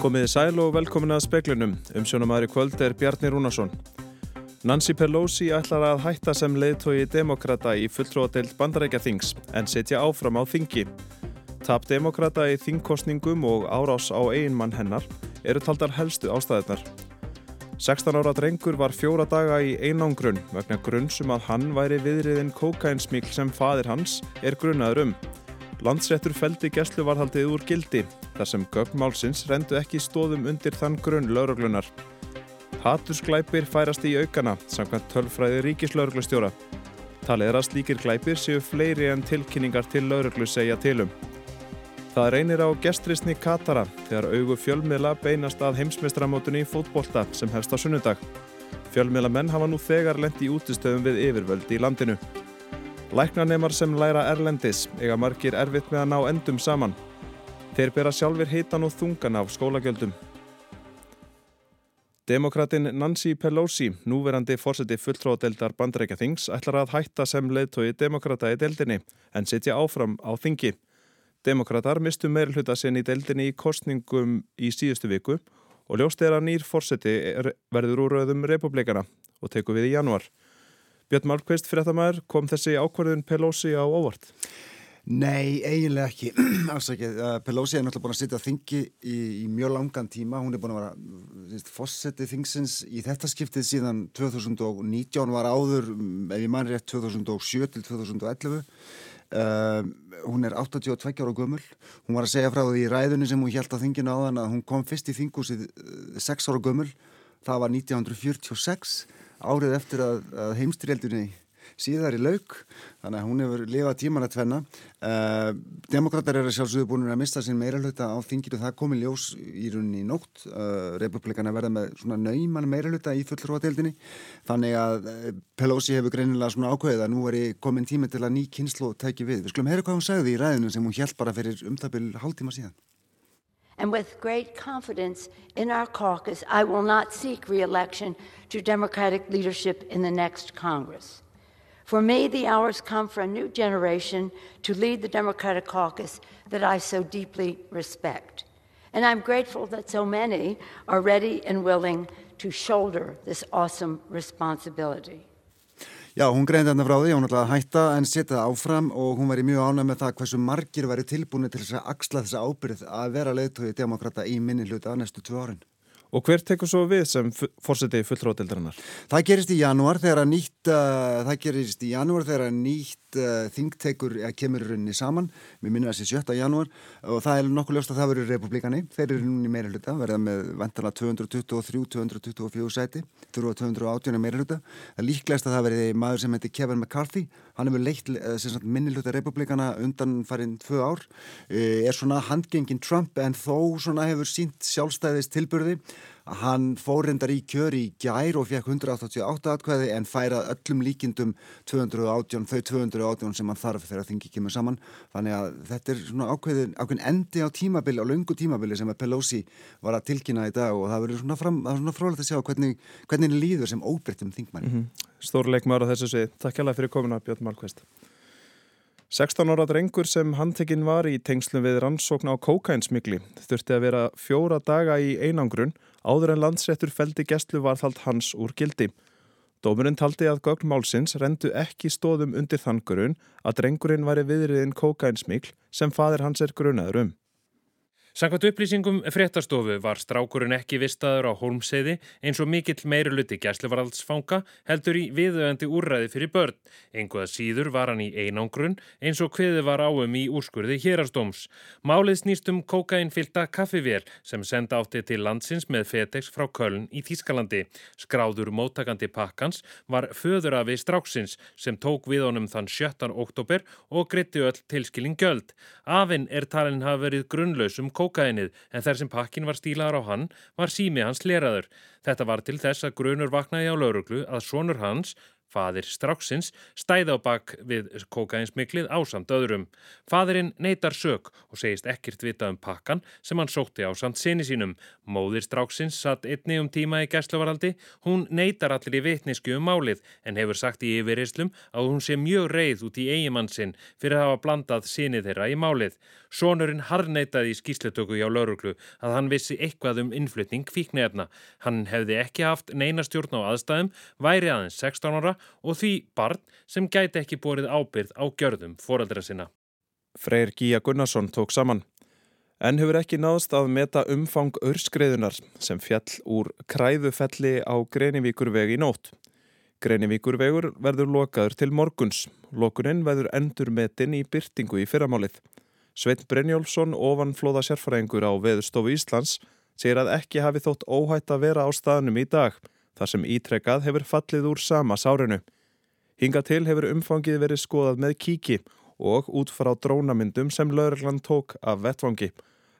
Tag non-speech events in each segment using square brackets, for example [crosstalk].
Komiði sæl og velkomin að speklunum. Umsjónumæri kvöld er Bjarni Rúnarsson. Nancy Pelosi ætlar að hætta sem leiðtói demokrata í fulltróðadeild bandarækja þings en setja áfram á þingi. Tap demokrata í þingkostningum og árás á eiginmann hennar eru taldar helstu ástæðunar. 16 ára drengur var fjóra daga í einangrun vegna grunnsum að hann væri viðriðin kókainsmíkl sem fadir hans er grunnaður um. Landsréttur feldi gæsluvarhaldið úr gildi þar sem gögnmálsins rendu ekki stóðum undir þann grunn lauruglunar. Hatursglæpir færast í aukana samkvæmt tölfræði ríkislauruglustjóra. Talið er að slíkir glæpir séu fleiri en tilkynningar til lauruglu segja tilum. Það reynir á gestrisni Katara þegar augu fjölmiðla beinast að heimsmeistramótunni í fótbolta sem hefst á sunnudag. Fjölmiðla menn hafa nú þegar lendi í útistöðum við yfirvöldi í landinu. Læknanemar sem læra erlendis eiga margir erfitt með að ná endum saman. Þeir bera sjálfur hitan og þungan af skólagjöldum. Demokratin Nancy Pelosi, núverandi fórseti fulltróðadeildar bandreikja þings, ætlar að hætta sem leiðtói demokrata í deildinni en sitja áfram á þingi. Demokrater mistu meirulhuta sinn í deildinni í kostningum í síðustu viku og ljóst er að nýr fórseti verður úr rauðum republikana og teku við í januar. Björn Malmqvist, fyrirtamæður, kom þessi ákvarðun Pelosi á óvart? Nei, eiginlega ekki. [clears throat] Afsakið, Pelosi er náttúrulega búin að sitja þingi í, í mjög langan tíma. Hún er búin að vera fórsetið þingsins í þetta skiptið síðan 2019 var áður, ef ég mann rétt, 2007 til 2011. Uh, hún er 82 ára gömul hún var að segja frá því í ræðunni sem hún held að þingina á þann að hún kom fyrst í þingúsið 6 ára gömul það var 1946 árið eftir að, að heimstyrjaldunni síðar í lauk þannig að hún hefur lifað tíman að tvenna. Uh, Demokrater eru sjálfsögðu búin að mista sín meira hluta á þinginu. Það komi ljós í rauninni í nótt. Uh, republikana verða með svona nauman meira hluta í fullróadeildinni þannig að uh, Pelosi hefur greinilega svona ákveðið að nú er komin tími til að ný kynslu tæki við. Við skulum heyra hvað hún sagði í ræðinu sem hún held bara fyrir umtabil hálftíma síðan. And with great confidence in our caucus, I will not seek re-election to Democratic leadership in the next Congress. For me, the hours come for a new generation to lead the Democratic caucus that I so deeply respect. And I'm grateful that so many are ready and willing to shoulder this awesome responsibility. Já, hún greindi þarna frá því, hún ætlaði að hætta en setja það áfram og hún væri mjög ánæg með það hversu margir væri tilbúinu til þess að axla þessa ábyrð að vera leiðtói demokrata í minni hluta næstu tvö árin. Og hver tekur svo við sem fórseti fulltróðildarinnar? Það gerist í janúar þegar að nýtt, uh, nýtt uh, þingtekur uh, kemur runni saman, við minnum að það sé 7. janúar og það er nokkuð ljóst að það verður republikani, þeir eru runni meira hluta, verða með vantala 223-224 sæti, þurfa 218 meira hluta. Það er líklegast að það verði maður sem heitir Kevin McCarthy, hann hefur leitt uh, minni hluta republikana undan farin tvö ár, er svona handgengin Trump en þó hefur sínt sjálfstæðist tilbyrði Hann fór reyndar í kjör í gær og fekk 188 atkvæði en færað öllum líkindum 218, þau 218 sem hann þarf þegar þingi kemur saman. Þannig að þetta er svona ákveðin, ákveðin endi á tímabili, á laungu tímabili sem að Pelosi var að tilkynna í dag og það verður svona, svona frólægt að sjá hvernig, hvernig líður sem óbreyttum þingmanni. Mm -hmm. Stórleikmar á þessu svið. Takk hjá það fyrir komuna Björn Málkvæst. 16 ára drengur sem handtekinn var í tengslum við rannsókn á kókainsmigli þurfti að vera fjóra daga í einangrun áður en landsréttur feldi gæstlu varðhald hans úr gildi. Dómurinn taldi að gögn málsins rendu ekki stóðum undir þangurun að drengurinn væri viðriðin kókainsmigl sem fadir hans er grunaður um. Sankvæmt upplýsingum fréttastofu var strákurinn ekki vistaður á Holmseiði eins og mikill meiruluti gæslevaraldsfanga heldur í viðöðandi úrræði fyrir börn. Enguða síður var hann í einangrun eins og hviði var áum í úrskurði hérastóms. Málið snýst um kokainfylta kaffivél sem senda átti til landsins með FedEx frá Köln í Þískalandi. Skráður móttakandi pakkans var föður af við stráksins sem tók við honum þann 17. oktober og gritti öll tilskilling göld. Afinn er talin hafa verið grunnlausum kókainið en þar sem pakkin var stílaður á hann var sími hans leraður. Þetta var til þess að grunur vaknaði á lauruglu að sonur hans, Fadir Stráksins stæði á bak við kókainsmiklið ásamt öðrum. Fadirinn neytar sög og segist ekkert vita um pakkan sem hann sótti ásamt sinni sínum. Móðir Stráksins satt einni um tíma í gæsluvaraldi. Hún neytar allir í vitnisku um málið en hefur sagt í yfirrislum að hún sé mjög reið út í eigimann sinn fyrir að hafa blandað sinni þeirra í málið. Sónurinn harneytaði í skýslutöku hjá lauruglu að hann vissi eitthvað um innflytning fíknefna. Hann hefði ekki haft neina stjórn á aðstæðum, væri aðeins 16 ára og því barn sem gæti ekki borið ábyrð á gjörðum foreldra sinna. Freyr Gíja Gunnarsson tók saman. En hefur ekki náðst að meta umfang örskreiðunar sem fjall úr kræðufelli á Greinivíkurvegi í nótt. Greinivíkurvegur verður lokaður til morguns. Lokuninn verður endur metin í byrtingu í fyrramálið. Sveit Brynjólfsson, ofanflóða sérfæraengur á Veðurstofu Íslands, segir að ekki hafi þótt óhætt að vera á staðnum í dag þar sem ítrekkað hefur fallið úr sama sárinu. Hinga til hefur umfangið verið skoðað með kíki og út frá drónamyndum sem lauruglan tók af vettvangi.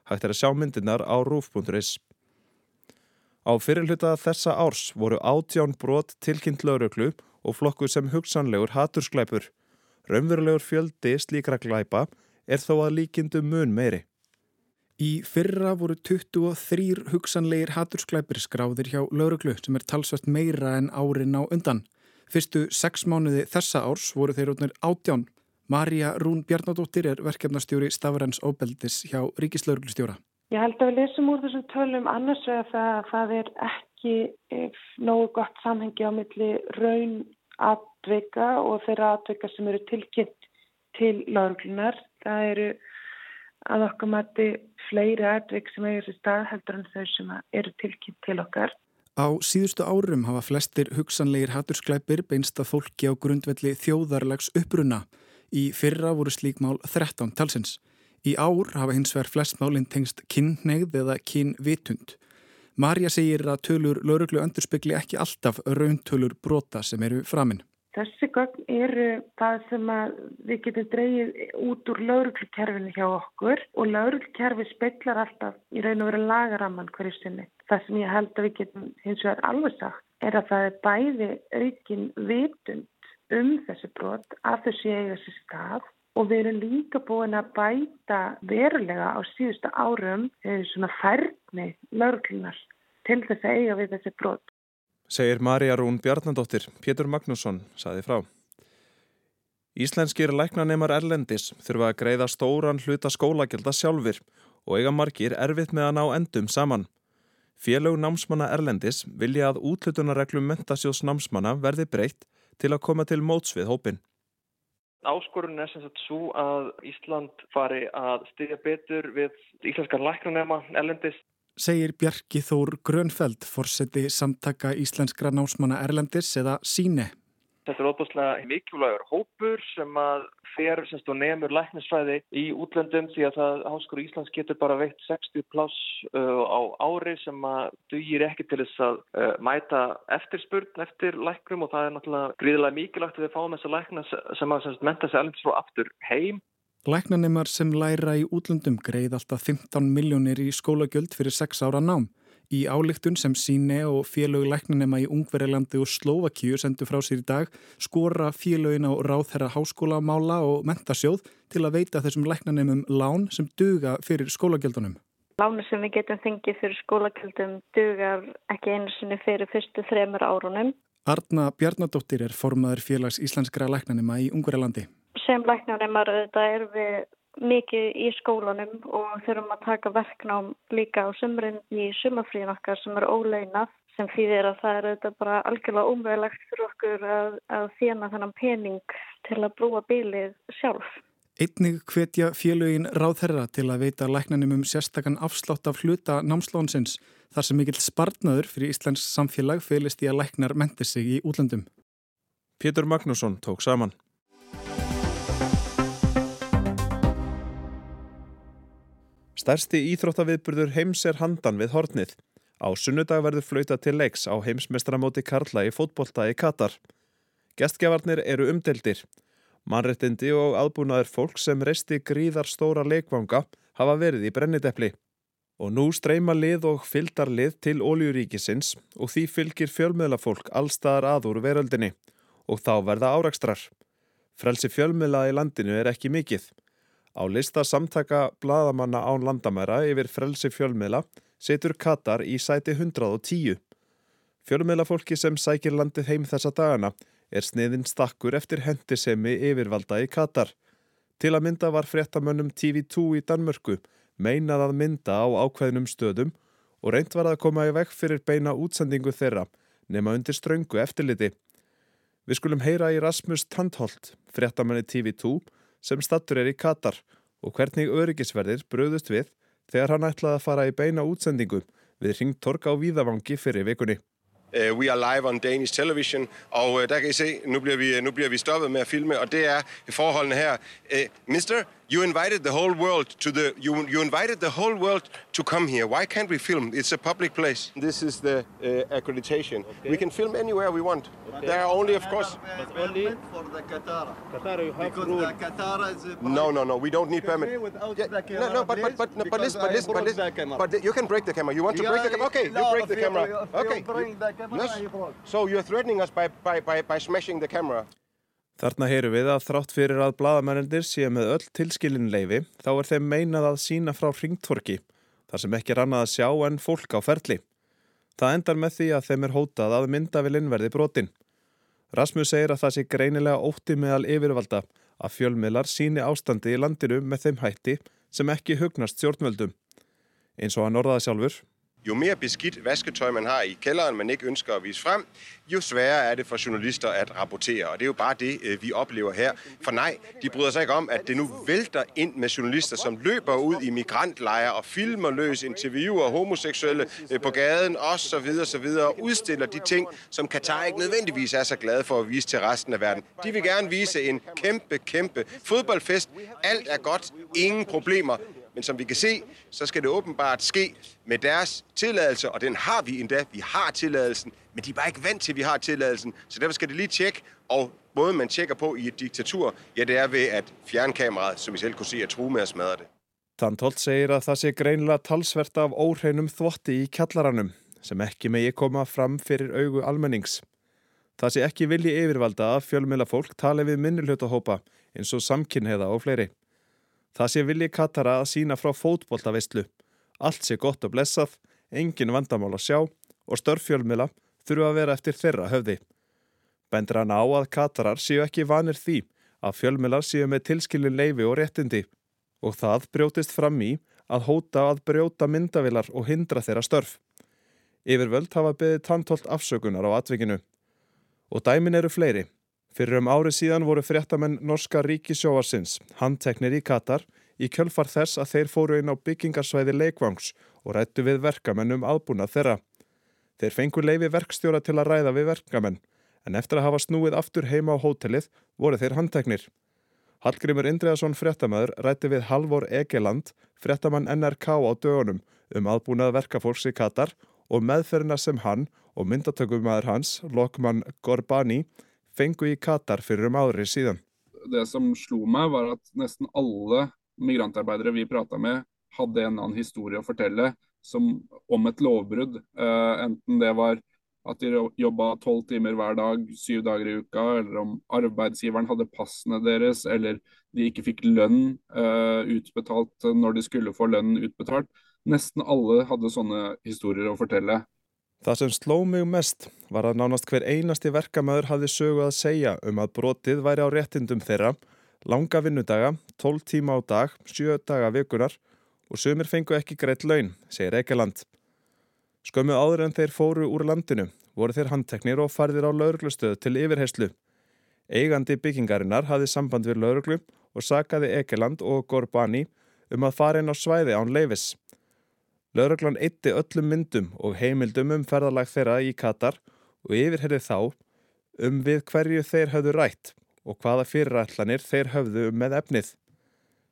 Hægt er að sjá myndinar á rúf.is. Á fyrirluta þessa árs voru átján brot tilkynnt lauruglu og flokku sem hugsanlegur hatursklæpur. Raunverulegur fjöldi slíkra glæpa er þó að líkindu mun meiri. Í fyrra voru 23 hugsanleir hatursklæpir skráðir hjá lauruglu sem er talsvægt meira en árin á undan. Fyrstu sex mánuði þessa árs voru þeir átnir átján. Marja Rún Bjarnadóttir er verkefnastjóri Stavarens Óbeldis hjá Ríkislauruglustjóra. Ég held að við lesum úr þessum tölum annars vegar það að það er ekki eh, nógu gott samhengi á milli raun atvika og þeirra atvika sem eru tilkynnt til lauruglunar. Það eru að okkur mati fleiri atvik sem eigir sér stað heldur en þau sem eru tilkynnt til okkar. Á síðustu árum hafa flestir hugsanleir hattursklæpir beinst að fólki á grundvelli þjóðarlegs uppruna. Í fyrra voru slíkmál 13 talsins. Í ár hafa hins vegar flest málinn tengst kynneigð eða kynvitund. Marja segir að tölur lauruglu öndurspegli ekki alltaf rauntölur brota sem eru framinn. Þessi gögn eru það sem við getum dreyið út úr lauruglukerfinu hjá okkur og lauruglukerfi speiklar alltaf í raun og veru lagaramman hverju sinni. Það sem ég held að við getum hins vegar alveg sagt er að það er bæði aukin vitund um þessi brot að þessi eiga sér stað og við erum líka búin að bæta verulega á síðustu árum eh, svona færni lauruglunar til þess að eiga við þessi brot segir Marja Rún Bjarnandóttir, Pétur Magnússon, saði frá. Íslenskir læknanemar Erlendis þurfa að greiða stóran hluta skólagjelda sjálfur og eiga margir erfitt með að ná endum saman. Félög námsmanna Erlendis vilja að útlutunarreglum mentasjós námsmanna verði breytt til að koma til móts við hópin. Áskorun er sem sagt svo að Ísland fari að styðja betur við íslenskar læknanema Erlendis segir Bjarki Þór Grönfeld, forseti samtaka íslenskra námsmanna Erlendis eða Síne. Þetta er óbúslega mikilvægur hópur sem að fer semst og nefnur læknisfræði í útlöndum því að það Háskóru Íslands getur bara veitt 60 pláss uh, á ári sem að dugir ekki til þess að uh, mæta eftirspurn eftir læknum og það er náttúrulega gríðilega mikilvægt að við fáum þessa lækna sem að semst menta sig alveg svo aftur heim Læknanemar sem læra í útlöndum greið alltaf 15 miljónir í skólagjöld fyrir 6 ára nám. Í álíktun sem síne og félög læknanema í Ungverilandi og Slovakíu sendu frá sér í dag skora félögin á ráðherra háskólamála og mentasjóð til að veita þessum læknanemum lán sem duga fyrir skólagjöldunum. Lánu sem við getum þengið fyrir skólagjöldum dugar ekki einu sinni fyrir fyrstu þremur árunum. Arna Bjarnadóttir er formaður félags íslenskra læknanema í Ungverilandi sem læknanemar þetta er við mikið í skólanum og þurfum að taka verknám líka á sumrin í sumafríðin okkar sem er óleinað sem fyrir að það er þetta bara algjörlega ómögulegt fyrir okkur að, að þjena þennan pening til að brúa bílið sjálf. Einnig hvetja félögin ráðherra til að veita læknanum um sérstakann afslátt af hluta námslónsins þar sem mikill spartnaður fyrir Íslands samfélag fylgist í að læknar menti sig í útlöndum. Pétur Magnússon tók saman. Stærsti íþróttaviðburður heims er handan við hornið. Á sunnudag verður flauta til leiks á heimsmestramóti Karla í fótbolta í Katar. Gestgevarnir eru umdeldir. Mannrettindi og aðbúnaður fólk sem reisti gríðar stóra leikvanga hafa verið í brennidepli. Og nú streyma lið og fyldar lið til óljuríkisins og því fylgir fjölmiðlafólk allstaðar aður veröldinni og þá verða árakstrar. Frelsi fjölmiðla í landinu er ekki mikill. Á lista samtaka bladamanna án landamæra yfir frelsi fjölmiðla setur Katar í sæti 110. Fjölmiðlafólki sem sækir landið heim þessa dagana er sniðin stakkur eftir hendisemi yfirvalda í Katar. Til að mynda var fréttamönnum TV2 í Danmörku meinað að mynda á ákveðnum stöðum og reynd var að koma í vekk fyrir beina útsendingu þeirra nema undir ströngu eftirliti. Við skulum heyra í Rasmus Tandholt, fréttamanni TV2, sem stattur er í Katar og hvernig öryggisverðir bröðust við þegar hann ætlaði að fara í beina útsendingu við ringtork á Víðavangi fyrir vikunni. Uh, we are live on Danish television, og uh, der kan I se, nu bliver, vi, nu bliver vi stoppet med at filme, og det er forholdene her. Uh, mister, you invited the whole world to the, you, you invited the whole world to come here. Why can't we film? It's a public place. This is the uh, accreditation. Okay. We can film anywhere we want. Okay. There are only, of course... But only for the Qatar. Qatar, you have because rule. the Qatar is... No, no, no, we don't need permit. yeah, the no, no, but, but, but, no, but listen, but listen, but listen, but you can break the camera. You want to break the camera? Okay, you break the camera. Okay. Yes. So you're threatening us by, by, by, by smashing the camera. Þarna heyru við að þrátt fyrir að bladamennir séu með öll tilskilin leifi þá er þeim meinað að sína frá ringtvorki þar sem ekki er annað að sjá en fólk á ferli. Það endar með því að þeim er hótað að mynda við linnverði brotin. Rasmus segir að það sé greinilega ótti meðal yfirvalda að fjölmiðlar síni ástandi í landinu með þeim hætti sem ekki hugnast stjórnvöldum. Eins og hann orðaði sjálfur Jo mere beskidt vasketøj man har i kælderen, man ikke ønsker at vise frem, jo sværere er det for journalister at rapportere. Og det er jo bare det, øh, vi oplever her. For nej, de bryder sig ikke om, at det nu vælter ind med journalister, som løber ud i migrantlejre og filmer løs, interviewer homoseksuelle øh, på gaden osv. osv. og udstiller de ting, som Katar ikke nødvendigvis er så glade for at vise til resten af verden. De vil gerne vise en kæmpe, kæmpe fodboldfest. Alt er godt, ingen problemer. Men som vi kan se, så skal det åbenbart ske med deres tilladelse, og den har vi endda. Vi har tilladelsen, men de er bare ikke vant til, at vi har tilladelsen. Så derfor skal det lige tjekke, og måden man tjekker på i et diktatur, ja, det er ved at fjerne kameraet, som vi selv kunne se, at true med at smadre det. Tantholt segir að það sé greinilega talsvert af óhreinum þvotti í kjallaranum sem ekki megi koma fram fyrir augu almennings. Það sé ekki vilji yfirvalda að fjölmjöla fólk tali við minnulhjótahópa eins og samkynheiða og fleiri. Það sé vilji Katara að sína frá fótboltaveistlu. Allt sé gott og blessað, engin vandamál að sjá og störfjölmila þurfa að vera eftir þeirra höfði. Bendur hann á að Katarar séu ekki vanir því að fjölmilar séu með tilskilin leifi og réttindi og það brjótist fram í að hóta að brjóta myndavilar og hindra þeirra störf. Yfirvöld hafa beðið tantolt afsökunar á atvikinu. Og dæmin eru fleiri. Fyrir um árið síðan voru fréttamenn Norska Ríkisjóvarsins, handteknir í Katar, í kjölfar þess að þeir fóru inn á byggingarsvæði leikvangs og rættu við verkamenn um aðbúnað þeirra. Þeir fengu leifi verkstjóra til að ræða við verkamenn, en eftir að hafa snúið aftur heima á hótelið voru þeir handteknir. Hallgrimur Indriðarsson fréttamaður rætti við Halvor Egeland, fréttamann NRK á dögunum um aðbúnað verkafólks í Katar og meðferna sem hann og myndatökumæður hans, Lokman Gorbani, fengu i Qatar fyrir um ári síðan. Det som slo meg var at nesten alle migrantarbeidere vi prata med, hadde en annen historie å fortelle som, om et lovbrudd. Uh, enten det var at de jobba tolv timer hver dag, syv dager i uka, eller om arbeidsgiveren hadde passene deres, eller de ikke fikk lønn uh, utbetalt når de skulle få lønn utbetalt. Nesten alle hadde sånne historier å fortelle. Það sem sló mig mest var að nánast hver einasti verkamöður hafði sögu að segja um að brotið væri á réttindum þeirra, langa vinnudaga, 12 tíma á dag, 7 daga vikunar og sömur fengu ekki greitt laun, segir Eikeland. Skömmu áður en þeir fóru úr landinu voru þeir handteknir og farðir á lauruglustöðu til yfirheyslu. Eigandi byggingarinnar hafði samband við lauruglu og sakaði Eikeland og Gorbani um að fara inn á svæði án leifis. Lauraglann eitti öllum myndum og heimildum um ferðalag þeirra í Katar og yfirherði þá um við hverju þeir höfðu rætt og hvaða fyrirætlanir þeir höfðu um með efnið.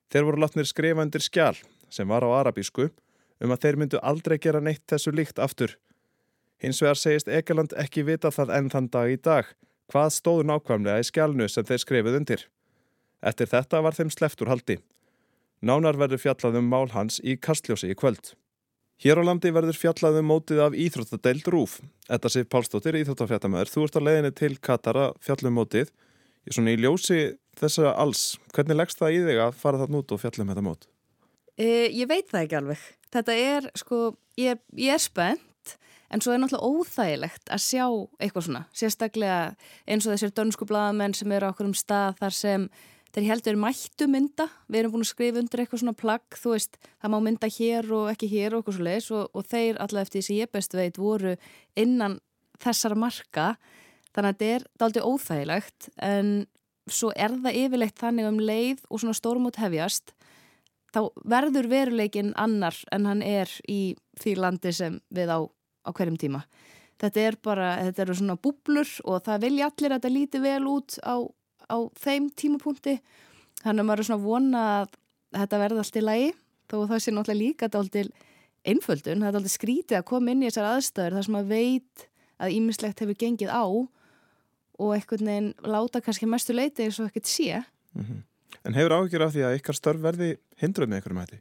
Þeir voru látnir skrifa undir skjál sem var á arabísku um að þeir myndu aldrei gera neitt þessu líkt aftur. Hins vegar segist Egeland ekki vita það enn þann dag í dag hvað stóðu nákvæmlega í skjálnu sem þeir skrifuð undir. Eftir þetta var þeim sleftur haldi. Nánar verður fjallað um mál hans í Kastljósi í kvöld. Hér á landi verður fjallaðu um mótið af Íþróttadeild Rúf. Þetta sé Pálsdóttir, Íþróttafjattamöður. Þú ert á leiðinni til Katara fjallum mótið. Ég svona í ljósi þessara alls. Hvernig leggst það í þig að fara það nút og fjallum þetta mót? Uh, ég veit það ekki alveg. Þetta er, sko, ég er, ég er spennt en svo er náttúrulega óþægilegt að sjá eitthvað svona. Sérstaklega eins og þessir dönsku bladamenn sem eru okkur um stað þar sem þeir heldur mættu mynda, við erum búin að skrifa undir eitthvað svona plagg, þú veist, það má mynda hér og ekki hér og eitthvað svo leiðis og, og þeir allavega eftir því sem ég best veit voru innan þessara marka. Þannig að þetta er daldi óþægilegt en svo er það yfirleitt þannig um leið og svona stórmút hefjast þá verður veruleikin annar en hann er í því landi sem við á, á hverjum tíma. Þetta er bara, þetta eru svona búblur og það vilja allir að þetta líti vel út á á þeim tímapunkti þannig að maður er svona vona að þetta verði allt í lagi þó það sé náttúrulega líka þetta alltaf einföldun, er alltaf skrítið að koma inn í þessar aðstæður þar sem maður veit að ímislegt hefur gengið á og einhvern veginn láta kannski mestu leiti eins og ekkert sé mm -hmm. En hefur áhyggjur af því að ykkar störf verði hindruð með einhverjum hætti?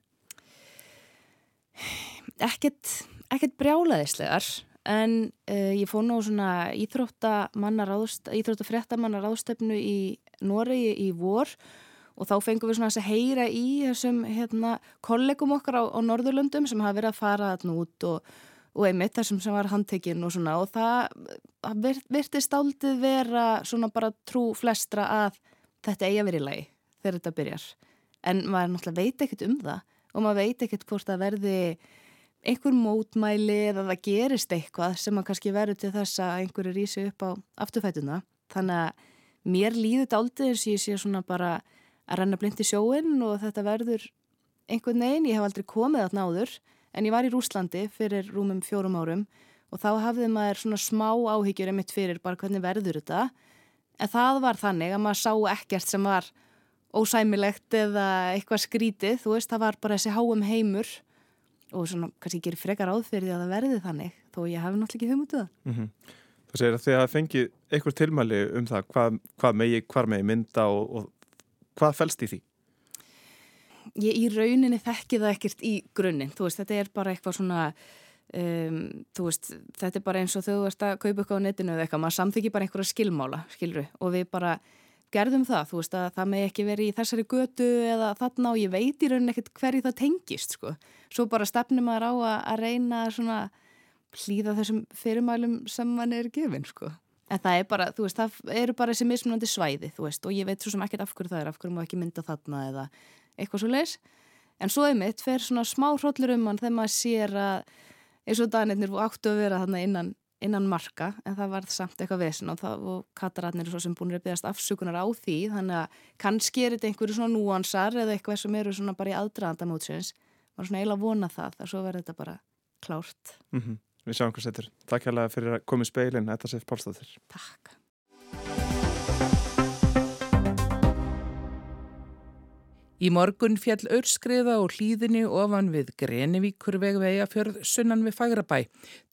Ekkert, ekkert brjálaðislegar en uh, ég fóð nú svona íþróttafréttamannar ástefnu í Noregi í vor og þá fengum við svona að heyra í þessum hérna, kollegum okkar á, á Norðurlöndum sem hafa verið að fara þarna út og, og einmitt þessum sem var handtekinn og svona. Og það virtist áldið vera svona bara trú flestra að þetta eigi að vera í lagi þegar þetta byrjar. En maður náttúrulega veit ekkert um það og maður veit ekkert hvort það verði einhver mótmæli eða það gerist eitthvað sem að kannski verður til þess að einhverju rýsi upp á afturfætuna. Þannig að mér líður þetta aldrei eins og ég sé svona bara að renna blind í sjóin og þetta verður einhvern veginn, ég hef aldrei komið þarna áður en ég var í Rúslandi fyrir rúmum fjórum árum og þá hafði maður svona smá áhyggjur einmitt fyrir bara hvernig verður þetta. En það var þannig að maður sá ekkert sem var ósæmilegt eða eitthvað skrítið, þú veist, það var bara þessi háum heimur og svona kannski gerir frekar áðferði að það verði þannig þó ég hef náttúrulega ekki hugmynduð það. Mm -hmm. Það segir að þið hafa fengið einhver tilmæli um það hvað, hvað megi, hvar megi mynda og, og hvað fælst í því? Ég í rauninni þekki það ekkert í grunninn, þú veist, þetta er bara eitthvað svona um, þú veist, þetta er bara eins og þau veist að kaupa eitthvað á netinu eða eitthvað, maður samþykir bara einhverja skilmála, skilru, og við bara gerðum það, þú veist að það með ekki verið í þessari götu eða þarna og ég veit í rauninni ekkert hverju það tengist sko. Svo bara stefnum maður á að, að reyna svona hlýða þessum fyrirmælum sem mann er gefin sko. En það er bara, þú veist, það eru bara þessi mismunandi svæði, þú veist, og ég veit svo sem ekkert af hverju það er, af hverju maður ekki mynda þarna eða eitthvað svo leis. En svo er mitt, fer svona smá hróllur um hann þegar maður sér að eins og danirnir áttu að vera þarna innan innan marka en það var samt eitthvað vesen og, og kataratnir er svo sem búin að beðast afsökunar á því þannig að kannski er þetta einhverju svona núansar eða eitthvað sem eru svona bara í aðdraðanda maður svona eiginlega vona það þar svo verður þetta bara klárt mm -hmm. Við sjáum hvað setur Takk hérlega fyrir að koma í speilin Þetta séf Pálsdóttir Takk Í morgun fjall örskriða og hlýðinni ofan við Grenivíkur vegvegafjörð sunnan við Fagrabæ.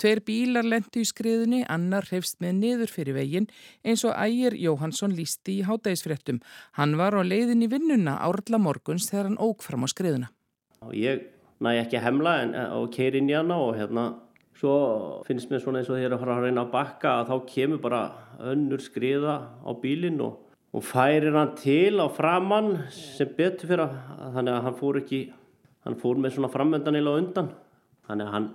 Tveir bílar lendu í skriðinni, annar hefst með niður fyrir veginn eins og ægir Jóhansson lísti í hátægisfréttum. Hann var á leiðin í vinnuna árla morguns þegar hann óg fram á skriðuna. Ég næ ekki að hemla en, og keir inn í hana og hérna svo finnst mér svona eins og þegar að reyna að bakka að þá kemur bara önnur skriða á bílinn og og færir hann til á framann sem betur fyrir að þannig að hann fór ekki hann fór með svona framöndan eða undan. Þannig að hann,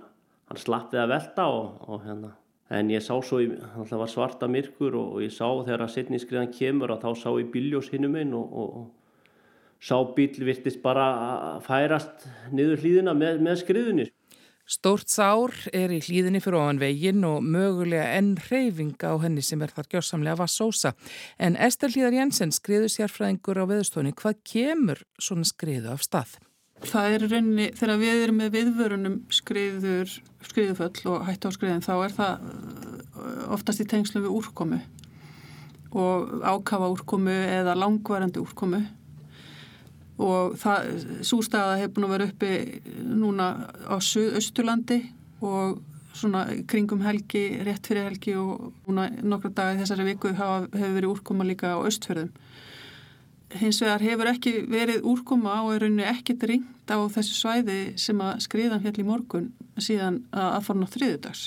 hann slappið að velta og, og hérna. En ég sá svo, það var svarta myrkur og, og ég sá þegar að setningskriðan kemur og þá sá ég biljós hinnum inn og, og sá bíl virtist bara að færast niður hlýðina með, með skriðunir Stórt sár er í hlýðinni fyrir ofan veginn og mögulega enn reyfinga á henni sem er þar gjörsamlega vassósa. En Ester Hlýðar Jensen skriður sérfræðingur á veðustóni. Hvað kemur svona skriðu af stað? Það er rauninni, þegar við erum með viðvörunum skriður, skriðuföll og hættu á skriðin, þá er það uh, oftast í tengslu við úrkomu og ákafa úrkomu eða langvarandi úrkomu og svo staða hefur búin að vera uppi núna á Suðausturlandi og svona kringum helgi, rétt fyrir helgi og núna nokkra dagi þessari viku hafa, hefur verið úrkoma líka á Östfjörðum hins vegar hefur ekki verið úrkoma og er rauninni ekkert ringt á þessu svæði sem að skriðan fjall í morgun síðan að aðfarn á þriðudags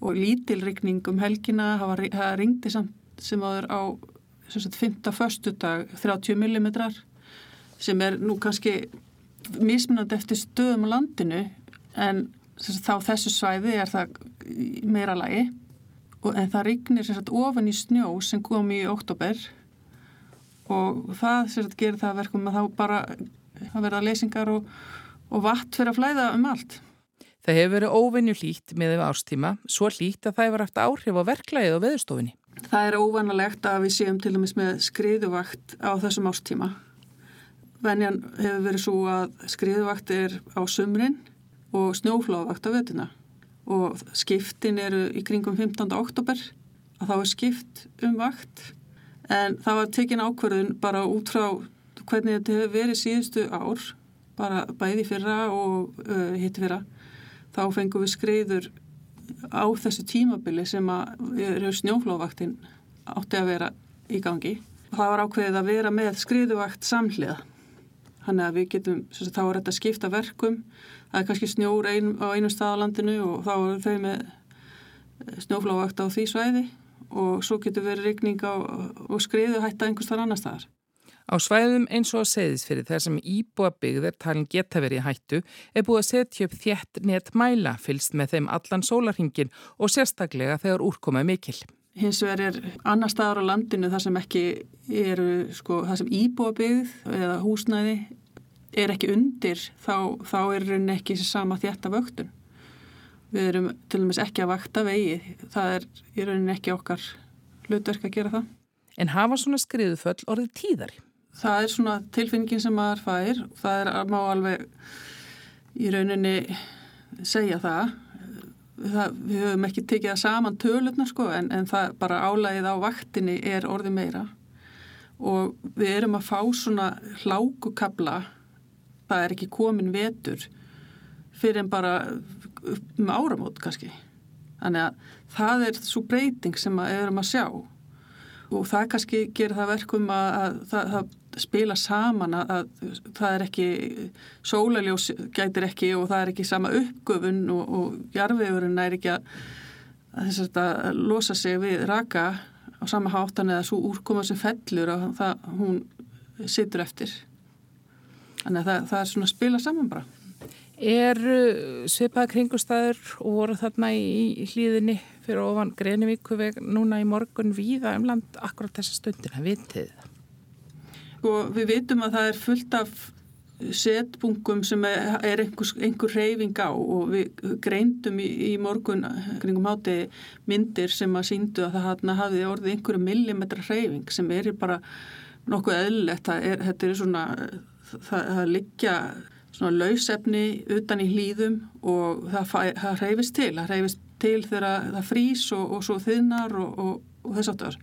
og lítilrykning um helgina hafa ringti samt sem aður á sagt, 5. föstudag 30 mm sem er nú kannski mismunandi eftir stöðum á landinu en sagt, þá þessu svæði er það meira lagi en það rignir sagt, ofan í snjó sem kom í oktober og það gerir það verkum að þá bara að verða leysingar og, og vatn fyrir að flæða um allt. Það hefur verið óvenju hlýtt með yfir ástíma, svo hlýtt að það hefur haft áhrif á verklæðið og veðurstofinni. Það er óvanalegt að við séum til dæmis með skriðuvakt á þessum ástíma. Venjan hefur verið svo að skriðuvakt er á sumrin og snjóflávakt á vettuna og skiptin eru í kringum 15. oktober að þá er skipt um vakt en það var tekin ákverðun bara út frá hvernig þetta hefur verið síðustu ár bara bæði fyrra og uh, hitti fyrra þá fengum við skriður á þessu tímabili sem að eru snjóflóvaktin átti að vera í gangi. Það var ákveðið að vera með skriðuvakt samhliða. Þannig að við getum, þá er þetta skipta verkum. Það er kannski snjór ein, á einu stað á landinu og þá eru þau með snjóflóvakt á því svæði og svo getur verið rigning á, og skriðu hætta einhvers þar annar staðar. Á svæðum eins og að segðis fyrir þær sem íbúa byggðir talin geta verið hættu er búið að setja upp þjætt net mæla fylst með þeim allan sólarhingin og sérstaklega þegar úrkomaði mikil. Hins vegar er annar staðar á landinu þar sem ekki eru, sko, þar sem íbúa byggð eða húsnæði er ekki undir þá, þá er rauninni ekki þessi sama þjætta vöktun. Við erum til dæmis ekki að vakta vegi, það er í rauninni ekki okkar hlutverk að gera það. En hafa svona skriðuföll orðið tíðari? það er svona tilfinningin sem maður fær það er að má alveg í rauninni segja það, það við höfum ekki tekið það saman tölurna sko en, en það bara álægið á vaktinni er orði meira. Og við erum að fá svona hlákukabla það er ekki komin vetur fyrir en bara um áramót kannski. Þannig að það er svo breyting sem við erum að sjá. Og það kannski gerir það verkum að, að það, það spila saman að, að það er ekki sólaljós gætir ekki og það er ekki sama uppgöfun og, og jarfiðurinn er ekki að, að, að losa sig við raka á sama háttan eða svo úrkoma sem fellur og það, hún situr eftir þannig að það, það er svona að spila saman bara Er svipað kringustæður og voru þarna í hlýðinni fyrir ofan Grenivíkuveg núna í morgun víða um land akkurat þessa stundina, vitið það? Sko við vitum að það er fullt af setbungum sem er, er einhver, einhver reyfing á og við greindum í, í morgun kringum háti myndir sem að síndu að það hafði orðið einhverju millimetra reyfing sem er bara nokkuð eðlilegt. Er, þetta er svona, það, það liggja svona lausefni utan í hlýðum og það, það reyfist til. Það reyfist til þegar það frýs og, og svo þinnar og, og, og þess aftur.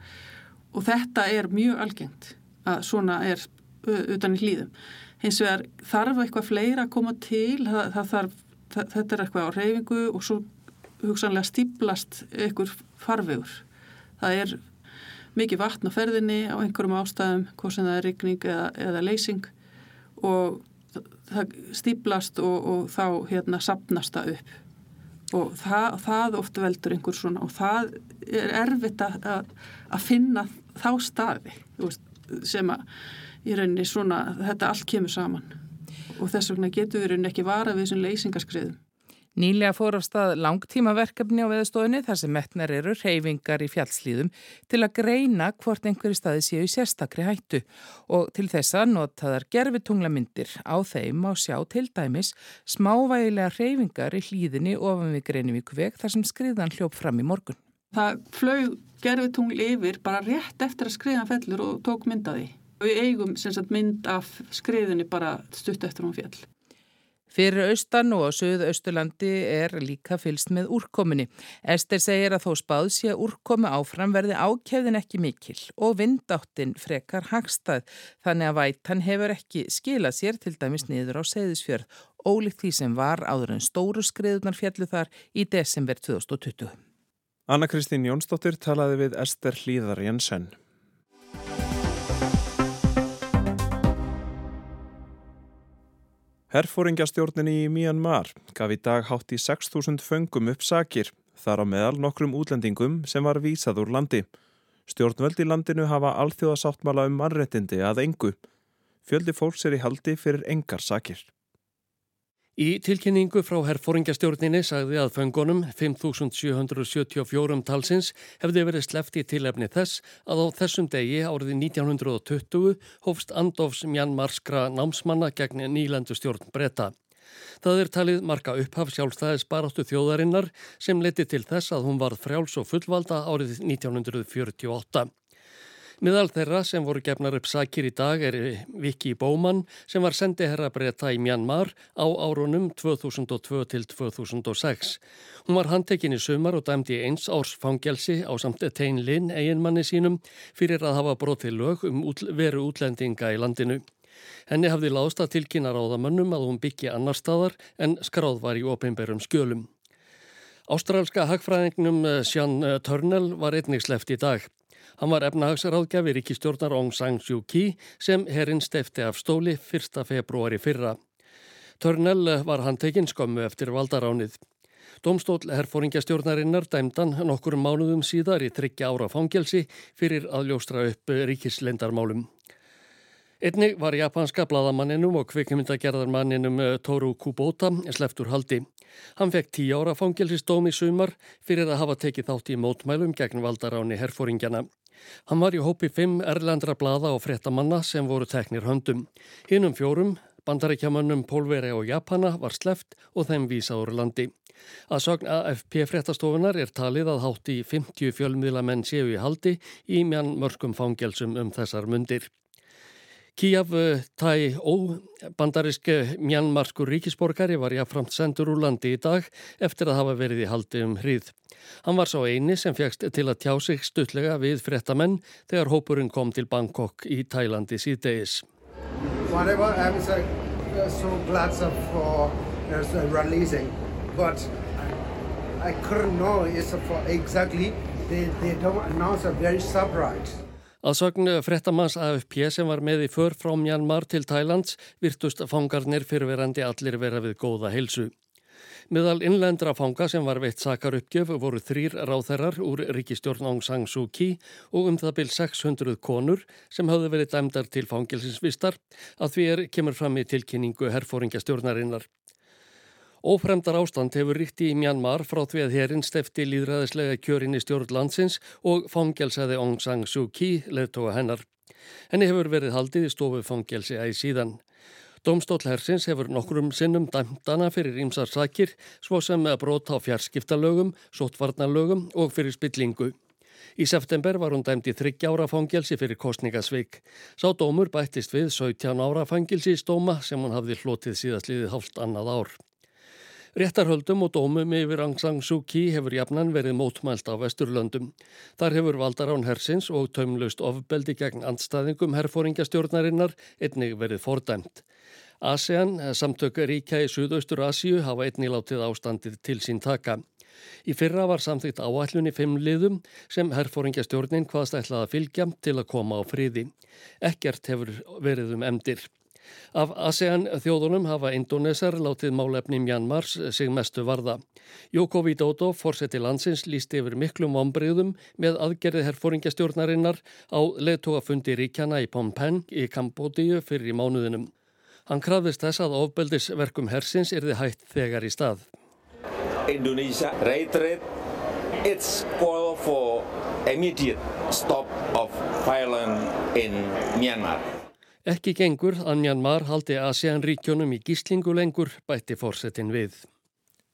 Og þetta er mjög algengt að svona er utan í hlýðum. Hins vegar þarf eitthvað fleira að koma til, það, það þarf, það, þetta er eitthvað á reyfingu og svo hugsanlega stíplast einhver farvegur. Það er mikið vatn á ferðinni á einhverjum ástæðum, hvort sem það er rigning eða, eða leysing og það stíplast og, og þá hérna sapnast það upp og það, það oft veldur einhver svona og það er erfitt að, að finna þá staði, þú veist sem að í rauninni svona þetta allt kemur saman og þess vegna getur við rauninni ekki vara við þessum leysingarskriðum. Nýlega fór á stað langtímaverkefni á veðastofinni þar sem metnar eru reyfingar í fjallslíðum til að greina hvort einhverju staði séu í sérstakri hættu og til þessa notaðar gerfitunglamyndir á þeim á sjá til dæmis smávægilega reyfingar í hlýðinni ofan við Greinivíkuveg þar sem skriðan hljóp fram í morgun. Það flög gerfitungl yfir bara rétt eftir að skriðan fellur og tók myndaði. Við eigum sagt, mynd af skriðinni bara stutt eftir hún fjall. Fyrir austan og á söðu austurlandi er líka fylst með úrkominni. Ester segir að þó spáð sé að úrkomi áfram verði ákjæðin ekki mikil og vindáttin frekar hagstað þannig að vætan hefur ekki skilað sér til dæmis niður á segðisfjörð ólíkt því sem var áður en stóru skriðunar fjallu þar í desember 2020. Anna Kristín Jónsdóttir talaði við Ester Hlíðar Jensen. Herfóringjastjórnin í Myanmar gaf í dag hátt í 6.000 föngum upp sakir, þar á meðal nokkrum útlendingum sem var vísað úr landi. Stjórnvöld í landinu hafa alþjóðasáttmala um mannrettindi að engu. Fjöldi fólks er í haldi fyrir engar sakir. Í tilkynningu frá herfóringjastjórninni sagði að föngunum 5.774 talsins hefði verið sleft í tilefni þess að á þessum degi árið 1920 hófst andofs mjannmarskra námsmanna gegn nýlandu stjórn breyta. Það er talið marka upphaf sjálfstæðis baráttu þjóðarinnar sem leti til þess að hún varð frjáls og fullvalda árið 1948. Miðal þeirra sem voru gefnar upp sakir í dag er Viki Bóman sem var sendiherra breyta í Mjanmar á árunum 2002 til 2006. Hún var handtekinn í sumar og dæmdi eins árs fangelsi á samt Tein Linn eiginmanni sínum fyrir að hafa brotið lög um veru útlendinga í landinu. Henni hafði lásta tilkynna ráðamönnum að hún byggja annar staðar en skráð var í opimberum skjölum. Ástrálska hagfræðingnum Sján Törnel var einnig sleft í dag. Hann var efnahagsráðgjafi ríkistjórnar Aung San Suu Kyi sem herinn stefti af stóli 1. februari fyrra. Törnell var handtekinn skömmu eftir valdaránið. Domstól herfóringjastjórnarinnar dæmdan nokkur mánuðum síðar í tryggja ára fangelsi fyrir að ljóstra upp ríkislendarmálum. Einnig var japanska bladamanninum og kvikmyndagerðarmanninum Toru Kubota sleftur haldi. Hann fekk tíu ára fangelsistóm í sumar fyrir að hafa tekið þátt í mótmælum gegn valdaráni herfóringjana. Hann var í hópi fimm erlendra blada og frettamanna sem voru teknir höndum. Hinnum fjórum, bandaríkjamannum Pólveri og Japana var sleft og þeim vísa úr landi. Að sagn AFP frettastofunar er talið að hátt í 50 fjölmiðlamenn séu í haldi í mjann mörgum fangelsum um þessar mundir. Kíaf Tæ Ó, bandarisk mjannmarskur ríkisborgari, var jáframt sendur úr landi í dag eftir að hafa verið í haldi um hríð. Hann var sá eini sem fegst til að tjá sig stuttlega við frettamenn þegar hópurinn kom til Bangkok í Tælandi síðdegis. Whatever, I'm so, so glad for uh, releasing, but I, I couldn't know it's for exactly, they, they don't announce a very surprise. Að sögnu frettamanns AFP sem var með í för frá Mjanmar til Thailands virtust fangarnir fyrirverandi allir vera við góða heilsu. Miðal innlendra fanga sem var veitt sakar uppgjöf voru þrýr ráþerrar úr ríkistjórn Aung San Suu Kyi og um það byl 600 konur sem hafði verið dæmdar til fangilsinsvistar að því er kemur fram í tilkynningu herfóringastjórnarinnar. Ófremdar ástand hefur ríkti í Mjanmar frá því að hérinn stefti líðræðislega kjörin í stjórn landsins og fangelsaði Aung San Suu Kyi leðtóa hennar. Henni hefur verið haldið í stofu fangelsi æg síðan. Dómstól hersins hefur nokkrum sinnum dæmdana fyrir ímsar sakir svo sem að brota á fjarskiptalögum, sótvarnalögum og fyrir spillingu. Í september var hún dæmd í 30 ára fangelsi fyrir kostningasveik. Sá dómur bættist við 17 ára fangelsi í stóma sem hún hafði hlotið síðastliðið hálft annað ár. Réttarhöldum og dómum yfir Aung San Suu Kyi hefur jafnan verið mótmælt á Vesturlöndum. Þar hefur valdarán hersins og taumlaust ofbeldi gegn andstaðingum herfóringjastjórnarinnar einnig verið fordæmt. ASEAN, samtök ríkja í Suðaustur Asíu, hafa einnig látið ástandið til sín taka. Í fyrra var samþýtt áætlunni fimm liðum sem herfóringjastjórnin hvaðst ætlaði að fylgja til að koma á friði. Ekkert hefur verið um emdir. Af ASEAN þjóðunum hafa Indonesar látið málefni Mjanmars sig mestu varða. Joko Widodo, fórseti landsins, líst yfir miklum ombriðum með aðgerði herfóringjastjórnarinnar á leðtógafundi ríkjana í Phnom Penh í Kambodíu fyrir í mánuðinum. Hann krafðist þess að ofbeldisverkum hersins erði hægt þegar í stað. Indonesia reiterate its call for immediate stop of violence in Myanmar. Ekki gengur að Mjanmar haldi ASEAN ríkjónum í gíslingu lengur bætti fórsetin við.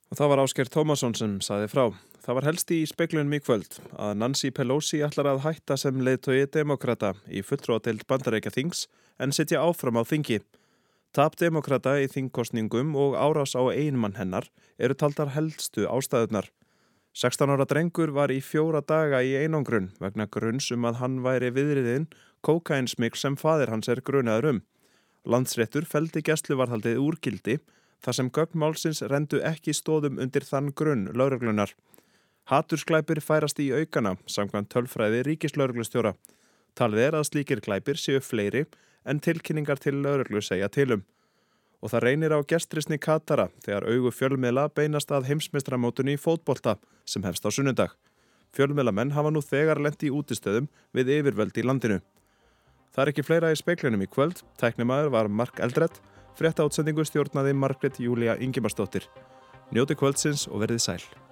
Og það var Ásker Tómasson sem saði frá. Það var helst í speklunum í kvöld að Nancy Pelosi ætlar að hætta sem leiðtogi demokrata í fulltróðatild bandarækja þings en setja áfram á þingi. Tap demokrata í þingkostningum og árás á einmann hennar eru taldar heldstu ástæðunar. 16 ára drengur var í fjóra daga í einangrun vegna grunns um að hann væri viðriðinn kókainsmikl sem fadir hans er grunaður um. Landsréttur feldi gæsluvarðaldið úrgildi þar sem gögnmálsins rendu ekki stóðum undir þann grunn lauruglunar. Hatursklæpir færast í aukana samkvæmt tölfræði ríkislauruglustjóra. Talið er að slíkir glæpir séu fleiri en tilkynningar til lauruglu segja tilum. Og það reynir á gestrisni Katara þegar augu fjölmiðla beinast að heimsmeistramótunni í fótbolta sem hefst á sunnundag. Fjölmiðlamenn hafa nú þegar lendi í útistöðum við yfirvöld í landinu. Það er ekki fleira í speiklinum í kvöld. Tæknimaður var Mark Eldredd, frétta átsendingu stjórnaði Margret Júlia Ingimarsdóttir. Njóti kvöldsins og verðið sæl.